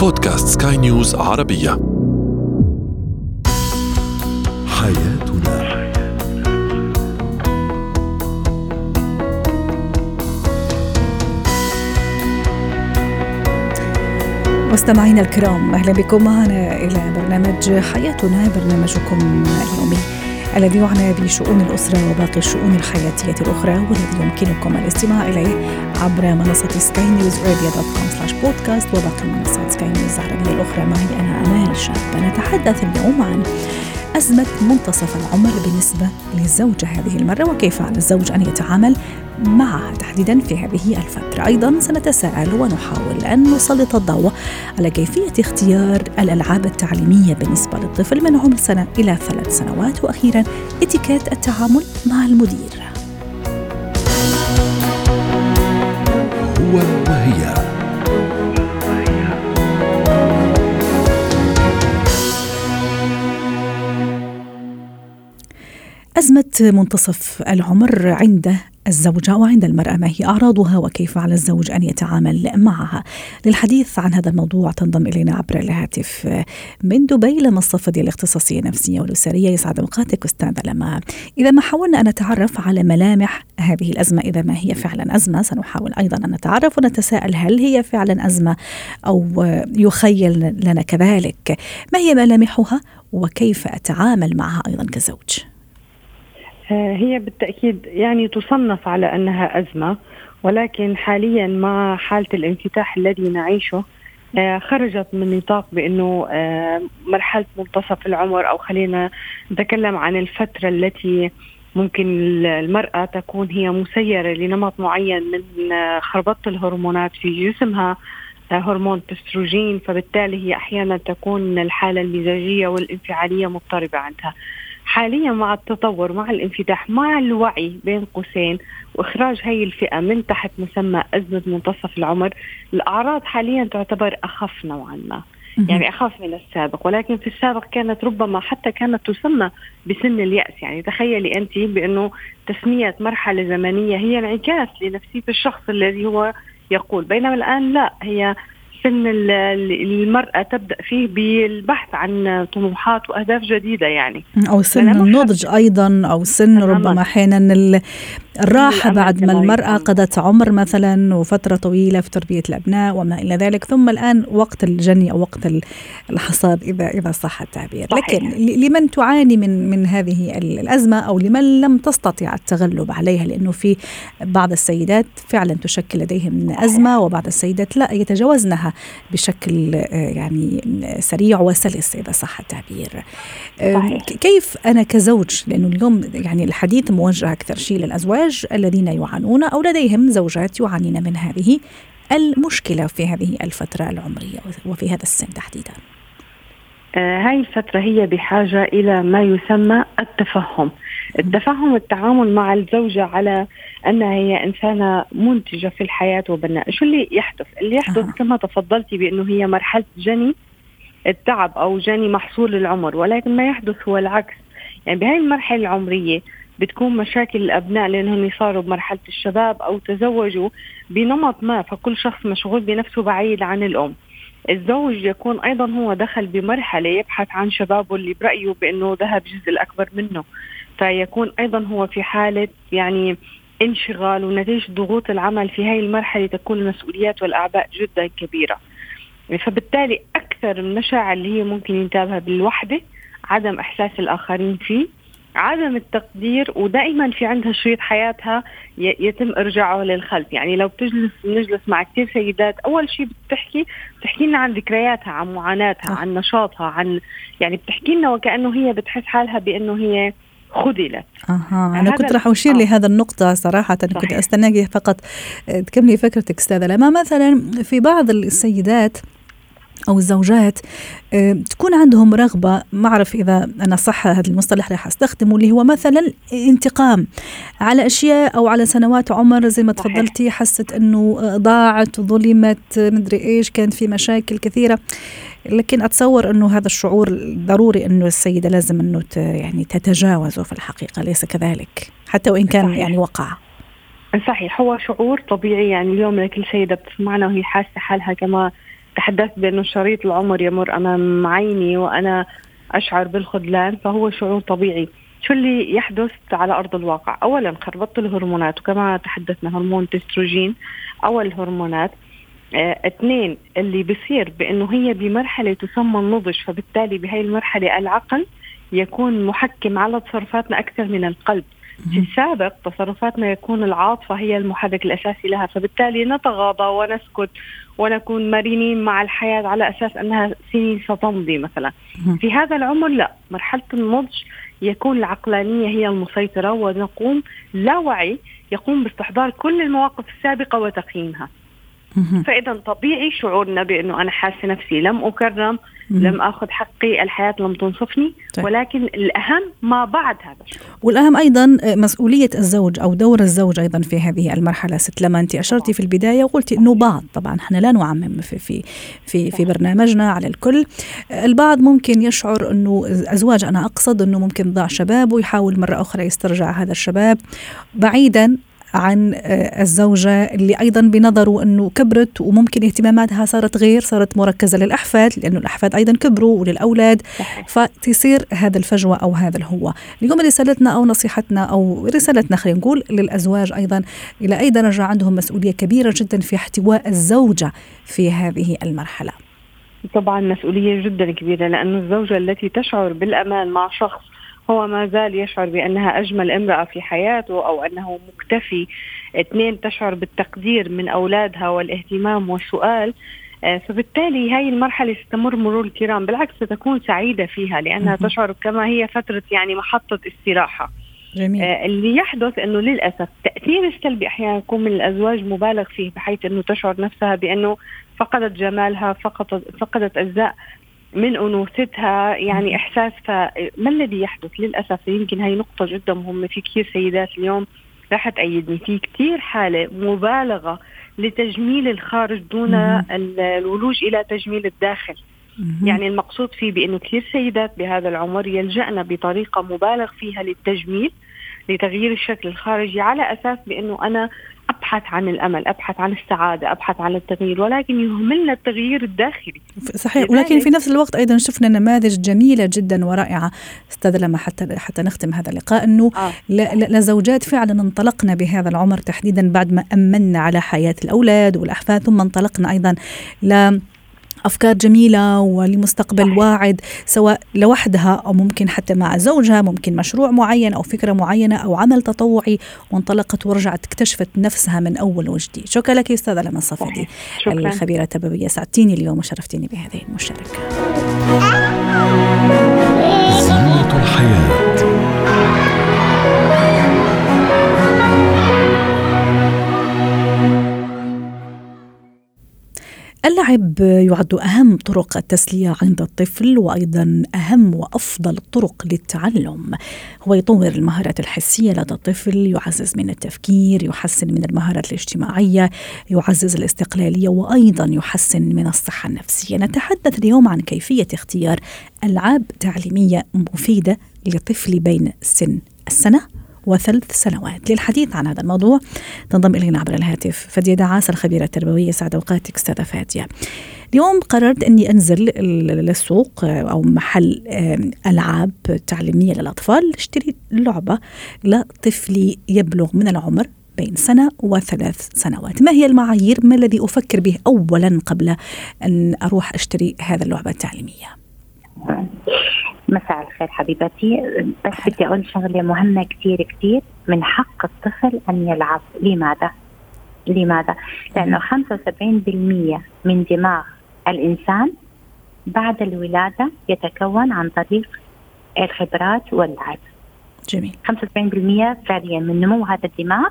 بودكاست سكاي نيوز عربية. حياتنا. مستمعينا الكرام أهلا بكم معنا إلى برنامج حياتنا برنامجكم اليومي. الذي يعنى بشؤون الأسرة وباقي الشؤون الحياتية الأخرى والذي يمكنكم الاستماع إليه عبر منصة سكاي نيوز ارابيا dot com وباقي منصات سكاي نيوز العربيه الأخرى. معي أنا أمال شاب نتحدث اليوم عن أزمة منتصف العمر بالنسبة للزوجة هذه المرة وكيف على الزوج أن يتعامل معها تحديدا في هذه الفترة. أيضا سنتساءل ونحاول أن نسلط الضوء على كيفية اختيار الألعاب التعليمية بالنسبة للطفل من عمر سنة إلى ثلاث سنوات وأخيرا إتيكيت التعامل مع المدير. هو وهي أزمة منتصف العمر عند الزوجة وعند المرأة ما هي أعراضها وكيف على الزوج أن يتعامل معها؟ للحديث عن هذا الموضوع تنضم إلينا عبر الهاتف من دبي لما الصفدي الاختصاصية النفسية والأسرية يسعد أوقاتك أستاذة لما. إذا ما حاولنا أن نتعرف على ملامح هذه الأزمة إذا ما هي فعلا أزمة؟ سنحاول أيضا أن نتعرف ونتساءل هل هي فعلا أزمة أو يخيل لنا كذلك. ما هي ملامحها وكيف أتعامل معها أيضا كزوج؟ هي بالتأكيد يعني تصنف على أنها أزمة ولكن حاليا مع حالة الانفتاح الذي نعيشه آه، خرجت من نطاق بأنه آه، مرحلة منتصف العمر أو خلينا نتكلم عن الفترة التي ممكن المرأة تكون هي مسيرة لنمط معين من آه، خربطة الهرمونات في جسمها هرمون تستروجين فبالتالي هي أحيانا تكون الحالة المزاجية والانفعالية مضطربة عندها. حاليا مع التطور مع الانفتاح مع الوعي بين قوسين وإخراج هي الفئة من تحت مسمى أزمة منتصف العمر الأعراض حاليا تعتبر أخف نوعا ما. يعني أخف من السابق ولكن في السابق كانت ربما حتى كانت تسمى بسن اليأس. يعني تخيلي أنت بأنه تسمية مرحلة زمنية هي انعكاس لنفسية الشخص الذي هو يقول بينما الآن لا هي سن المرأة تبدأ فيه بالبحث عن طموحات وأهداف جديدة يعني. أو سن النضج أيضا أو سن ربما أحيانا الراحة بعد ما المرأة قضت عمر مثلا وفترة طويلة في تربية الأبناء وما إلى ذلك ثم الآن وقت الجني أو وقت الحصاد إذا إذا صح التعبير. صحيح. لكن لمن تعاني من من هذه الأزمة أو لمن لم تستطع التغلب عليها؟ لأنه في بعض السيدات فعلا تشكل لديهم أزمة وبعض السيدات لا يتجاوزنها بشكل يعني سريع وسلس إذا صح التعبير صحيح. كيف أنا كزوج لأنه اليوم يعني الحديث موجه أكثر شيء للأزواج الذين يعانون أو لديهم زوجات يعانين من هذه المشكلة في هذه الفترة العمرية وفي هذا السن تحديدا آه هاي الفترة هي بحاجة إلى ما يسمى التفهم. التفهم التعامل مع الزوجة على أنها هي إنسانة منتجة في الحياة وبناء. شو اللي يحدث؟ اللي يحدث آه. كما تفضلتي بأنه هي مرحلة جني التعب أو جني محصول العمر ولكن ما يحدث هو العكس. يعني بهاي المرحلة العمرية بتكون مشاكل الأبناء لأنهم صاروا بمرحلة الشباب أو تزوجوا بنمط ما فكل شخص مشغول بنفسه بعيد عن الأم. الزوج يكون أيضا هو دخل بمرحلة يبحث عن شبابه اللي برأيه بأنه ذهب جزء الأكبر منه. فيكون أيضا هو في حالة يعني انشغال ونتيجة ضغوط العمل في هذه المرحلة تكون المسؤوليات والأعباء جدا كبيرة. فبالتالي أكثر المشاعر اللي هي ممكن ينتابها بالوحدة عدم إحساس الآخرين فيه. عدم التقدير ودائما في عندها شريط حياتها يتم إرجاعه للخلف يعني لو بتجلس نجلس مع كثير سيدات أول شيء بتحكي بتحكي لنا عن ذكرياتها عن معاناتها عن نشاطها عن يعني بتحكي لنا وكأنه هي بتحس حالها بأنه هي خذلت أها أنا كنت راح أشير آه. لهذا النقطة صراحة صحيح. كنت أستناك فقط تكملي فكرتك أستاذة لما مثلا في بعض السيدات أو الزوجات آه، تكون عندهم رغبة ما أعرف إذا أنا صح هذا المصطلح راح أستخدمه اللي هو مثلا انتقام على أشياء أو على سنوات عمر زي ما تفضلتي حست إنه ضاعت ظلمت مدري إيش كانت في مشاكل كثيرة. لكن أتصور إنه هذا الشعور ضروري إنه السيدة لازم إنه يعني تتجاوزه في الحقيقة ليس كذلك حتى وإن كان. يعني وقع. صحيح هو شعور طبيعي يعني اليوم لكل سيدة بتسمعنا وهي حاسة حالها كما تحدثت بأنه شريط العمر يمر أمام عيني وأنا أشعر بالخذلان فهو شعور طبيعي. شو اللي يحدث على أرض الواقع؟ أولا خربطت الهرمونات وكما تحدثنا هرمون تستروجين أول الهرمونات آه اثنين اللي بصير بأنه هي بمرحلة تسمى النضج فبالتالي بهي المرحلة العقل يكون محكم على تصرفاتنا أكثر من القلب. في السابق تصرفاتنا يكون العاطفة هي المحرك الأساسي لها فبالتالي نتغاضى ونسكت ونكون مرنين مع الحياة على أساس أنها سنين ستمضي مثلا. في هذا العمر لا مرحلة النضج يكون العقلانية هي المسيطرة ونقوم لا وعي يقوم باستحضار كل المواقف السابقة وتقييمها. فإذا طبيعي شعورنا بأنه أنا حاسة نفسي لم أكرم لم آخذ حقي الحياة لم تنصفني طيب. ولكن الأهم ما بعد هذا الشعور. والأهم أيضا مسؤولية الزوج أو دور الزوج أيضا في هذه المرحلة. ست لما أنت أشرتي في البداية وقلتي إنه بعض طبعا إحنا لا نعمم في في في, في برنامجنا على الكل. البعض ممكن يشعر إنه ازواج أنا أقصد إنه ممكن ضاع شباب ويحاول مرة أخرى يسترجع هذا الشباب. بعيدا عن آه، الزوجة اللي أيضا بنظره أنه كبرت وممكن اهتماماتها صارت غير صارت مركزة للأحفاد لأنه الأحفاد أيضا كبروا وللأولاد فتصير هذا الفجوة أو هذا الهو اليوم رسالتنا أو نصيحتنا أو رسالتنا خلينا نقول للأزواج أيضا إلى أي درجة عندهم مسؤولية كبيرة جدا في احتواء الزوجة في هذه المرحلة؟ طبعا مسؤولية جدا كبيرة لأن الزوجة التي تشعر بالأمان مع شخص هو ما زال يشعر بأنها أجمل امرأة في حياته أو أنه مكتفي اثنين تشعر بالتقدير من أولادها والاهتمام والسؤال آه، فبالتالي هاي المرحلة ستمر مرور الكرام بالعكس ستكون سعيدة فيها لأنها تشعر كما هي فترة يعني محطة استراحة جميل. آه اللي يحدث إنه للأسف تأثير السلبي أحيانا يكون من الأزواج مبالغ فيه بحيث إنه تشعر نفسها بأنه فقدت جمالها فقدت فقدت أجزاء من أنوثتها يعني إحساس فما الذي يحدث؟ للأسف يمكن هي نقطة جدا مهمة. في كثير سيدات اليوم راح تأيدني. في كثير حالة مبالغة لتجميل الخارج دون الولوج إلى تجميل الداخل. يعني المقصود فيه بأنه كثير سيدات بهذا العمر يلجأن بطريقة مبالغ فيها للتجميل. لتغيير الشكل الخارجي على أساس بأنه أنا أبحث عن الأمل أبحث عن السعادة أبحث عن التغيير ولكن يهملنا التغيير الداخلي صحيح ولكن في نفس الوقت أيضا شفنا نماذج جميلة جدا ورائعة أستاذ لما حتى حتى نختم هذا اللقاء أنه آه. لزوجات فعلا انطلقنا بهذا العمر تحديدا بعد ما امنا على حياة الأولاد والأحفاد ثم انطلقنا أيضا ل أفكار جميلة ولمستقبل صحيح. واعد سواء لوحدها أو ممكن حتى مع زوجها ممكن مشروع معين أو فكرة معينة أو عمل تطوعي. وانطلقت ورجعت اكتشفت نفسها من أول وجديد. شكرا لك أستاذة لما الصفدي الخبيرة التربويه سعدتيني اليوم وشرفتيني بهذه المشاركة. زينة الحياة. اللعب يعد أهم طرق التسلية عند الطفل وأيضا أهم وأفضل الطرق للتعلم. هو يطور المهارات الحسية لدى الطفل يعزز من التفكير يحسن من المهارات الاجتماعية يعزز الاستقلالية وأيضا يحسن من الصحة النفسية. نتحدث اليوم عن كيفية اختيار ألعاب تعليمية مفيدة لطفل بين سن السنة وثلاث سنوات للحديث عن هذا الموضوع. تنضم إلينا عبر الهاتف فادية دعاس الخبيرة التربوية سعد أوقاتك أستاذة فادية اليوم قررت أني أنزل للسوق أو محل ألعاب تعليمية للأطفال. اشتري لعبة لطفلي يبلغ من العمر بين سنة وثلاث سنوات. ما هي المعايير؟ ما الذي أفكر به أولا قبل أن أروح أشتري هذا اللعبة التعليمية؟ مساء الخير حبيبتي. بس بدي أقول شغلة مهمة كثير كثير من حق الطفل أن يلعب. لماذا؟ لماذا؟ لأنه 75% من دماغ الإنسان بعد الولادة يتكون عن طريق الخبرات واللعب. جميل. 75% فعليا من نمو هذا الدماغ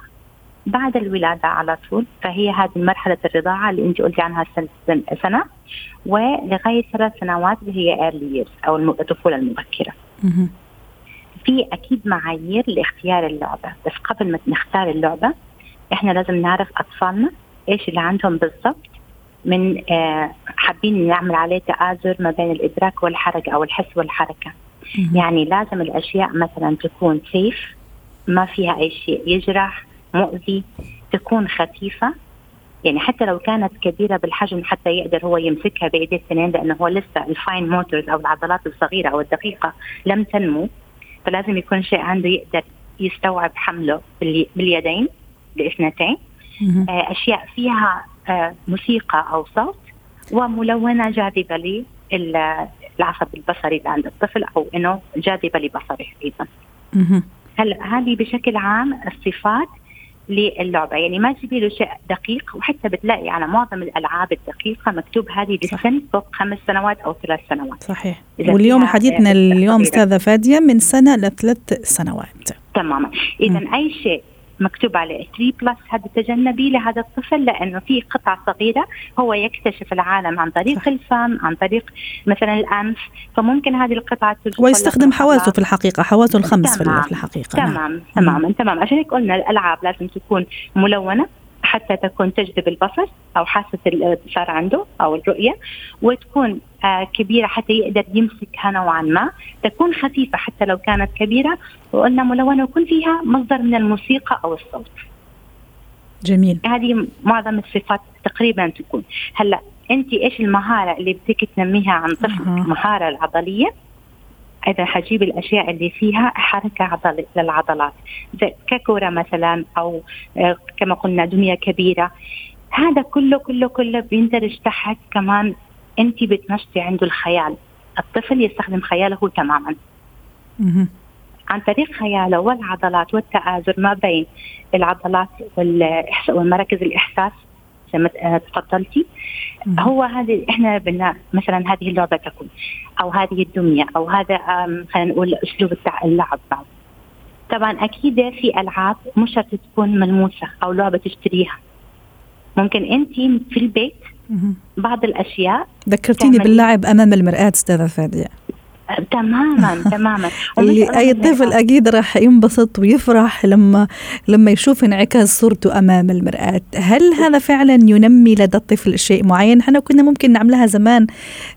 بعد الولادة على طول. فهي هذه مرحلة الرضاعة اللي أنت قلتي عنها سنة. ولغاية ثلاث سنوات اللي هي early years أو الطفولة المبكرة. في أكيد معايير لاختيار اللعبة بس قبل ما نختار اللعبة إحنا لازم نعرف أطفالنا إيش اللي عندهم بالضبط من آه حابين نعمل عليه تآزر ما بين الإدراك والحركة أو الحس والحركة. يعني لازم الأشياء مثلا تكون safe ما فيها أي شيء يجرح مؤذي تكون خفيفة يعني حتى لو كانت كبيرة بالحجم حتى يقدر هو يمسكها بإيديه الاثنين لأنه هو لسه ال fine motors أو العضلات الصغيرة أو الدقيقة لم تنمو فلازم يكون شيء عنده يقدر يستوعب حمله باليدين باثنتين. آه، أشياء فيها آه، موسيقى أو صوت وملونة جاذبة للعصب البصري اللي عند الطفل أو إنه جاذبة لبصره أيضا. هلا هذه بشكل عام الصفات للعبة. يعني ما تجيبي له شيء دقيق وحتى بتلاقي على معظم الألعاب الدقيقة مكتوب هذه للسن فوق خمس سنوات أو ثلاث سنوات. صحيح. واليوم حديثنا اليوم أستاذة فادية من سنة لثلاث سنوات. تماما. اذا أي شيء مكتوب عليه 3 بلس هذا تجنبي لهذا الطفل لأنه في قطع صغيرة هو يكتشف العالم عن طريق صح. الفم عن طريق مثلا الأنف فممكن هذه القطعة ويستخدم حواسه في الحقيقة حواسه الخمس تمام. في الحقيقة تمام نعم. تماما تمام عشان هيك قلنا الألعاب لازم تكون ملونة حتى تكون تجذب البصر أو حاسة الابصار عنده أو الرؤية وتكون آه كبيرة حتى يقدر يمسكها نوعا ما. تكون خفيفة حتى لو كانت كبيرة. وقلنا ملونه ويكون فيها مصدر من الموسيقى أو الصوت. جميل. هذه معظم الصفات تقريبا تكون. هلأ أنت إيش المهارة اللي بدك تنميها عن طفل المهارة العضلية؟ اذا حجيب الأشياء اللي فيها حركة عضل للعضلات زي ككورة مثلا أو آه، كما قلنا دمية كبيرة. هذا كله كله كله بيندرج تحت كمان أنت بتنشطي عنده الخيال. الطفل يستخدم خياله تماما. عن طريق خياله والعضلات والتآزر ما بين العضلات والمراكز الإحساس تفضلتي. هو هذه إحنا مثلا هذه اللعبة تكون أو هذه الدميه أو هذا خلينا نقول أسلوب اللعب. بعض طبعا أكيد في ألعاب مش شرط تكون ملموسة أو لعبة تشتريها. ممكن أنت في البيت بعض الأشياء ذكرتيني باللعب أمام المرآة أستاذة فادية. تماما تماما. اللي أي طفل أكيد راح ينبسط ويفرح لما لما يشوف انعكاس صورته أمام المرآة. هل هذا فعلا ينمي لدى الطفل شيء معين؟ إحنا كنا ممكن نعملها زمان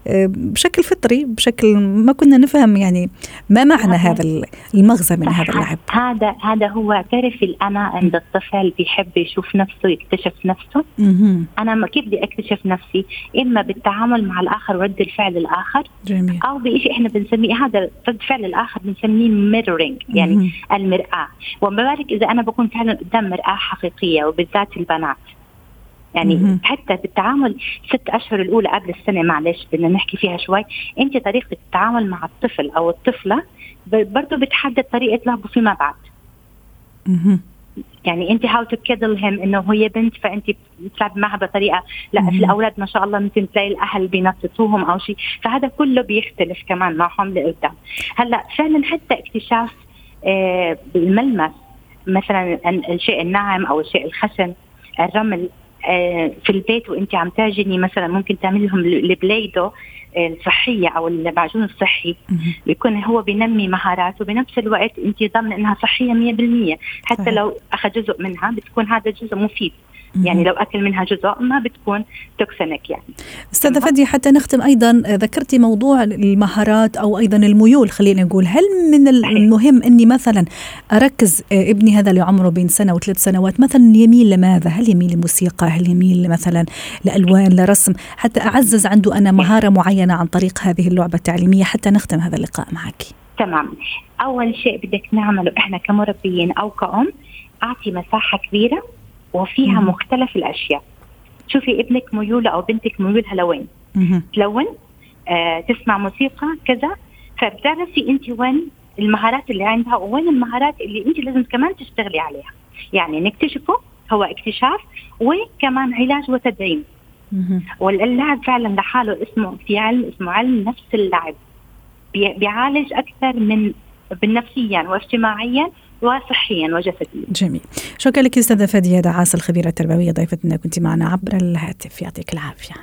آه، بشكل فطري بشكل ما كنا نفهم يعني ما معنى هذا المغزى من هذا اللعب. هذا هذا هو تعرف الانا عند الطفل بيحب يشوف نفسه يكتشف نفسه. أنا كيف بدي أكتشف نفسي إما بالتعامل مع الآخر ورد الفعل الآخر جميل. أو بشيء إحنا بنسميه هذا رد فعل الآخر بنسميه mirroring يعني مم. المرآة وما بالك إذا أنا بكون فعلا قدام مرآة حقيقية وبالذات البنات يعني مم. حتى بالتعامل ست أشهر الأولى قبل السنة معلش بدنا نحكي فيها شوي أنت طريقة التعامل مع الطفل أو الطفلة برضه بتحدد طريقة لعبه فيما بعد مم. يعني أنت how to cuddle him إنه هي بنت فأنت بتلعب معها بطريقة لا في الأولاد ما شاء الله ممكن تلاقي الأهل بينططوهم أو شيء. فهذا كله بيختلف كمان معهم لقدام. هلأ فعلا حتى اكتشاف آه بالملمس مثلا الشيء الناعم أو الشيء الخشن الرمل آه في البيت وانت عم تعجني مثلا ممكن تعمل لهم البليدو الصحية أو المعجون الصحي. بيكون هو بينمي مهاراته بنفس الوقت انت ضامنة إنها صحية 100% حتى لو أخذ جزء منها بتكون هذا الجزء مفيد. يعني لو أكل منها جزء ما بتكون توكسينك يعني. أستاذة فدي حتى نختم أيضا ذكرتي موضوع المهارات أو أيضا الميول خلينا نقول هل من المهم إني مثلا أركز آه، ابني هذا اللي عمره بين سنة وثلاث سنوات مثلا يميل لماذا؟ هل يميل لموسيقى هل يميل مثلا لألوان لرسم؟ حتى أعزز عنده أنا مهارة معينة عن طريق هذه اللعبة التعليمية حتى نختم هذا اللقاء معك. تمام. أول شيء بدك نعمله إحنا كمربيين أو كأم أعطي مساحة كبيرة وفيها مم. مختلف الأشياء. شوفي ابنك ميولة أو بنتك ميولها لوين تلون آه تسمع موسيقى كذا فبتعرفي أنت وين المهارات اللي عندها وين المهارات اللي أنت لازم كمان تشتغلي عليها. يعني نكتشفه هو اكتشاف وكمان علاج وتدعيم. واللعب فعلا لحاله اسمه في علم اسمه علم نفس اللعب. بيعالج أكثر من بالنفسيا واجتماعيا وصحيا وجسديا. جميل. شكرا لك أستاذة فادية دعاس الخبيرة التربوية ضيفتنا كنت معنا عبر الهاتف يعطيك العافية.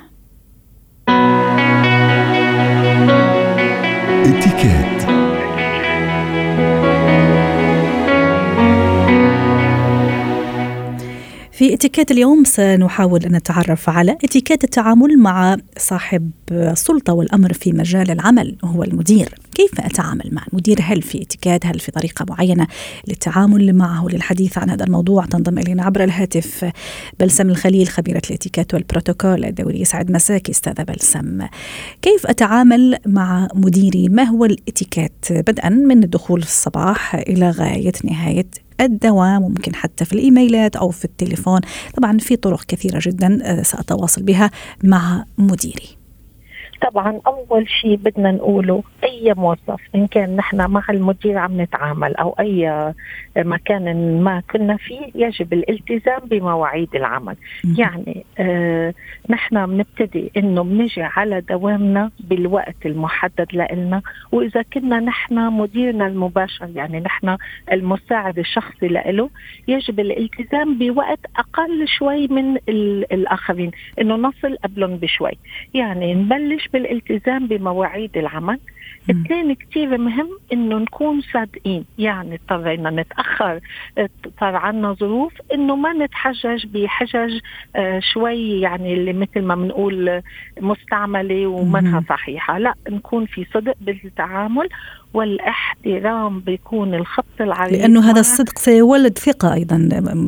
في اتيكيت اليوم سنحاول أن نتعرف على اتيكيت التعامل مع صاحب السلطة والأمر في مجال العمل وهو المدير. كيف أتعامل مع المدير؟ هل في اتيكيت؟ هل في طريقة معينة للتعامل معه للحديث عن هذا الموضوع؟ تنضم إلينا عبر الهاتف بلسم الخليل خبيرة الاتيكيت والبروتوكول الدولي. يسعد مساكي أستاذة بلسم. كيف أتعامل مع مديري؟ ما هو الاتيكيت؟ بدءا من الدخول الصباح إلى غاية نهاية الدوام ممكن حتى في الإيميلات أو في التليفون. طبعا في طرق كثيرة جدا آه، سأتواصل بها مع مديري. طبعا أول شيء بدنا نقوله أي موظف إن كان نحن مع المدير عم نتعامل أو أي مكان ما كنا فيه يجب الالتزام بمواعيد العمل. يعني آه نحن بنبتدي إنه بنجي على دوامنا بالوقت المحدد لنا وإذا كنا نحن مديرنا المباشر يعني نحن المساعد الشخصي له يجب الالتزام بوقت أقل شوي من الآخرين إنه نصل قبلهم بشوي. يعني نبلش بالالتزام بمواعيد العمل. اثنين كثير مهم إنه نكون صادقين. يعني اضطرينا نتأخر صار عنا ظروف إنه ما نتحجج بحجج آه شوي يعني اللي مثل ما بنقول مستعملة ومنها صحيحة. لا نكون في صدق بالتعامل والإحترام بيكون الخط العريض. لأنه هذا الصدق سيولد ثقة أيضا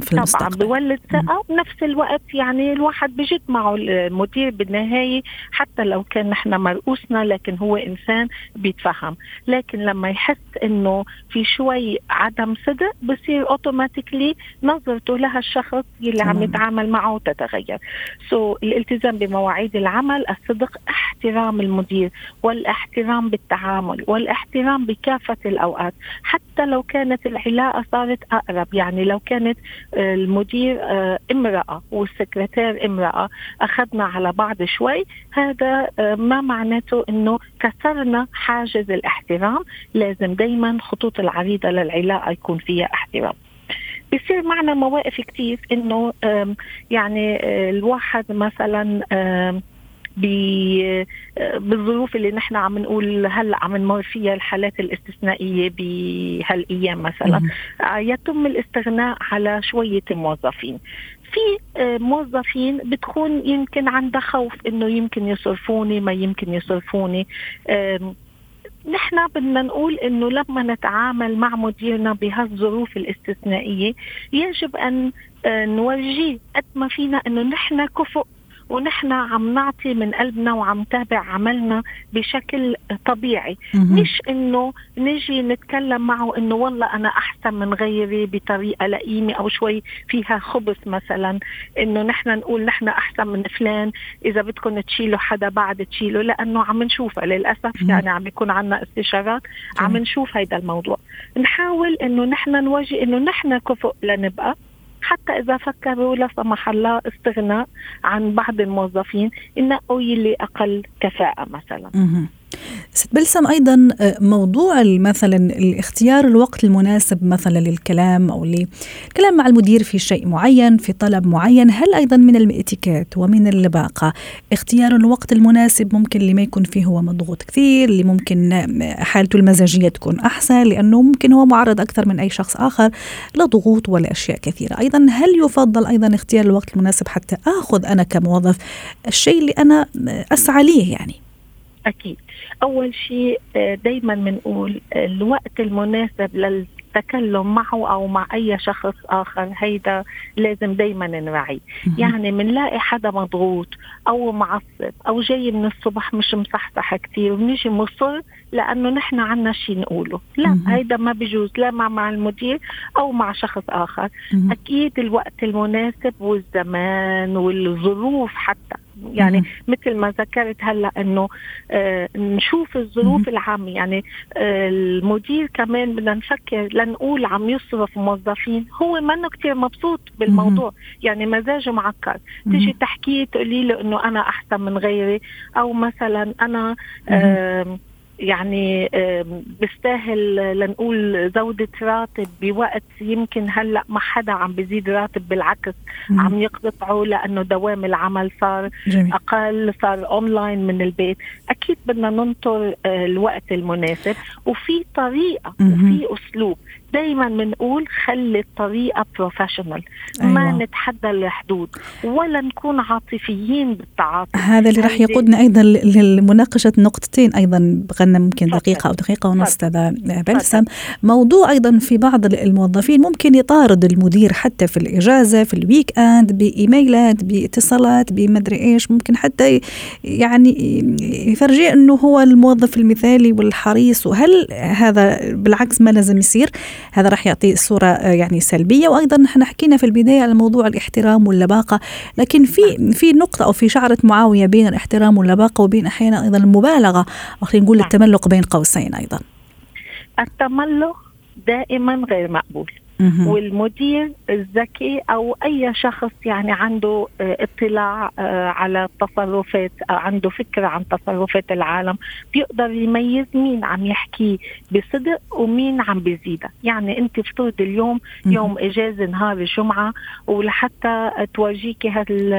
في المستقبل. طبعا بيولد ثقة. وبنفس الوقت يعني الواحد بجد معه المدير بالنهاية حتى لو كان نحن مرؤوسينا لكن هو إنسان بيتفهم. لكن لما يحس إنه في شوي عدم صدق بصير automatically نظرته لها الشخص اللي عم يتعامل معه تتغير. so so, الالتزام بمواعيد العمل الصدق احترام المدير والاحترام بالتعامل والاحترام الاهتمام بكافة الأوقات. حتى لو كانت العلاقة صارت أقرب يعني لو كانت آه، المدير آه، امرأة والسكرتير امرأة أخذنا على بعض شوي هذا آه، ما معناته أنه كسرنا حاجز الاحترام. لازم دايما خطوط العريضة للعلاقة يكون فيها احترام. بيصير معنا مواقف كتير إنه يعني الواحد مثلا بالظروف اللي نحن عم نقول هلا عم نمر فيها الحالات الاستثنائية بهالأيام مثلا. آه، يتم الاستغناء على شوية موظفين. في آه، موظفين بتكون يمكن عندها خوف إنه يمكن يصرفوني ما يمكن يصرفوني. نحن بدنا نقول إنه لما نتعامل مع مديرنا بهالظروف الاستثنائية يجب أن آه، نورجيه قد ما فينا إنه نحن كفؤ ونحن عم نعطي من قلبنا وعم تابع عملنا بشكل طبيعي. مش إنه نجي نتكلم معه إنه والله أنا أحسن من غيري بطريقة لئيمة أو شوي فيها خبث مثلا. إنه نحن نقول نحن أحسن من فلان إذا بدكم تشيلوا حدا بعد تشيلوا لأنه عم نشوفها للأسف. يعني عم يكون عنا استشارات عم نشوف هيدا الموضوع. نحاول إنه نحن نواجه إنه نحن كفؤ لنبقى. حتى إذا فكروا لا سمح الله استغناء عن بعض الموظفين ينقوا يلي أقل كفاءة مثلا. ست بلسم أيضا آه، موضوع مثلا الاختيار الوقت المناسب مثلا للكلام أو للكلام مع المدير في شيء معين في طلب معين هل أيضا من الاتيكيت ومن اللباقه اختيار الوقت المناسب ممكن اللي ما يكون فيه هو مضغوط كثير اللي ممكن آه، حالته المزاجية تكون أحسن لأنه ممكن هو معرض أكثر من أي شخص آخر لضغوط ولا أشياء كثيرة. أيضا هل يفضل أيضا اختيار الوقت المناسب حتى آخذ أنا كموظف الشيء اللي أنا آه، أسعى ليه يعني؟ أكيد. أول شيء آه، دائما بنقول الوقت المناسب للتكلم معه أو مع أي شخص آخر. هيدا لازم دائما نراعي. يعني بنلاقي حدا مضغوط أو معصب أو جاي من الصبح مش مصحصح كثير ونيجي مصر لأنه نحن عنا شيء نقوله. لا هيدا ما بيجوز لا مع مع المدير أو مع شخص آخر. أكيد الوقت المناسب والزمان والظروف حتى. يعني مم. مثل ما ذكرت هلا إنه آه نشوف الظروف العامة. يعني آه المدير كمان بدنا نفكر لنقول عم يصرف موظفين. هو منه كثير مبسوط بالموضوع. مم. يعني مزاجه معكر تيجي تحكيه تقولي له إنه أنا أحسن من غيري. أو مثلا أنا آه يعني بيستاهل لنقول زودة راتب بوقت يمكن هلأ ما حدا عم بيزيد راتب بالعكس مم. عم يقطعوا لأنه دوام العمل صار جميل. أقل صار اونلاين من البيت أكيد بدنا ننطر آه، الوقت المناسب وفي طريقة مم. وفي أسلوب دائما بنقول خلي الطريقة professional أيوة. ما نتحدى الحدود ولا نكون عاطفيين بالتعاطي هذا اللي راح يقودنا أيضا لمناقشة نقطتين أيضا بغنا ممكن دقيقة أو دقيقة ونص أستاذ بلسم. موضوع أيضا في بعض الموظفين ممكن يطارد المدير حتى في الإجازة في الويك إند بإيميلات باتصالات بمدري إيش. ممكن حتى يعني يفرجيه إنه هو الموظف المثالي والحريص. وهل هذا بالعكس ما لازم يصير؟ هذا راح يعطي صورة يعني سلبية. وأيضا إحنا حكينا في البداية على موضوع الاحترام واللباقة لكن في في نقطة أو في شعرة معاوية بين الاحترام واللباقة وبين أحيانا أيضا المبالغة. أو خلينا نقول نعم. التملق بين قوسين أيضا. التملق دائما غير مقبول. والمدير الذكي أو أي شخص يعني عنده آه، اطلاع آه، على التصرفات عنده فكرة عن تصرفات العالم بيقدر يميز مين عم يحكي بصدق ومين عم بيزيدها. يعني أنت افترض اليوم يوم إجازة نهار الجمعه ولحتى تورجيكي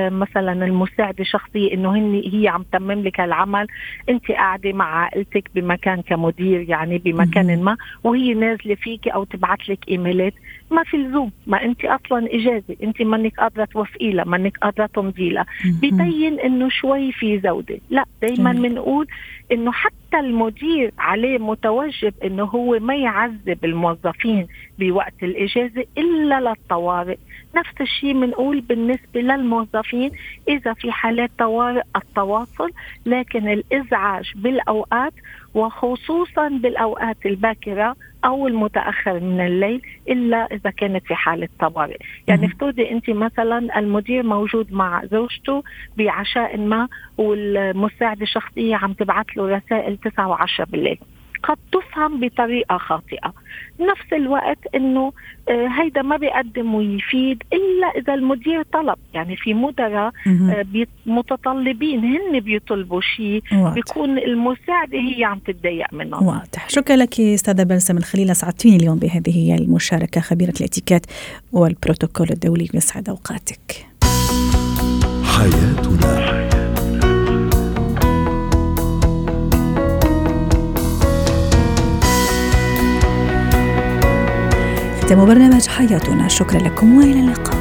مثلا المساعدة الشخصية إنه هن هي عم تمم لك العمل أنت قاعدة مع عائلتك بمكان كمدير يعني بمكان ما وهي نازلة فيكي أو تبعت لك إيميلات. ما في لزوم. ما انت أصلا إجازة. انت مانك قادرة توفقي لها مانك قادرة تمضي لها. ببين إنه شوي في زودة. لا دائما بنقول إنه حتى المدير عليه متوجب إنه هو ما يعذب الموظفين بوقت الإجازة إلا للطوارئ. نفس الشيء بنقول بالنسبة للموظفين. إذا في حالات طوارئ التواصل لكن الإزعاج بالأوقات وخصوصا بالأوقات الباكرة أو المتأخر من الليل إلا إذا كانت في حالة طوارئ، يعني افترضي أنت مثلا المدير موجود مع زوجته بعشاء ما والمساعدة الشخصية عم تبعث له رسائل 9 و10 بالليل. قد تفهم بطريقة خاطئة. نفس الوقت إنه آه، هيدا ما بيقدم ويفيد إلا إذا المدير طلب. يعني في مدراء آه، متطلبين هن بيطلبوا شيء بيكون المساعدة هي عم تتضايق منهم. واضح. شكرا لك أستاذة بلسم الخليل. أسعدتيني اليوم بهذه المشاركة. خبيرة الإتيكيت والبروتوكول الدولي يسعد أوقاتك. حياتنا. ختام برنامج حياتنا. شكرا لكم وإلى اللقاء.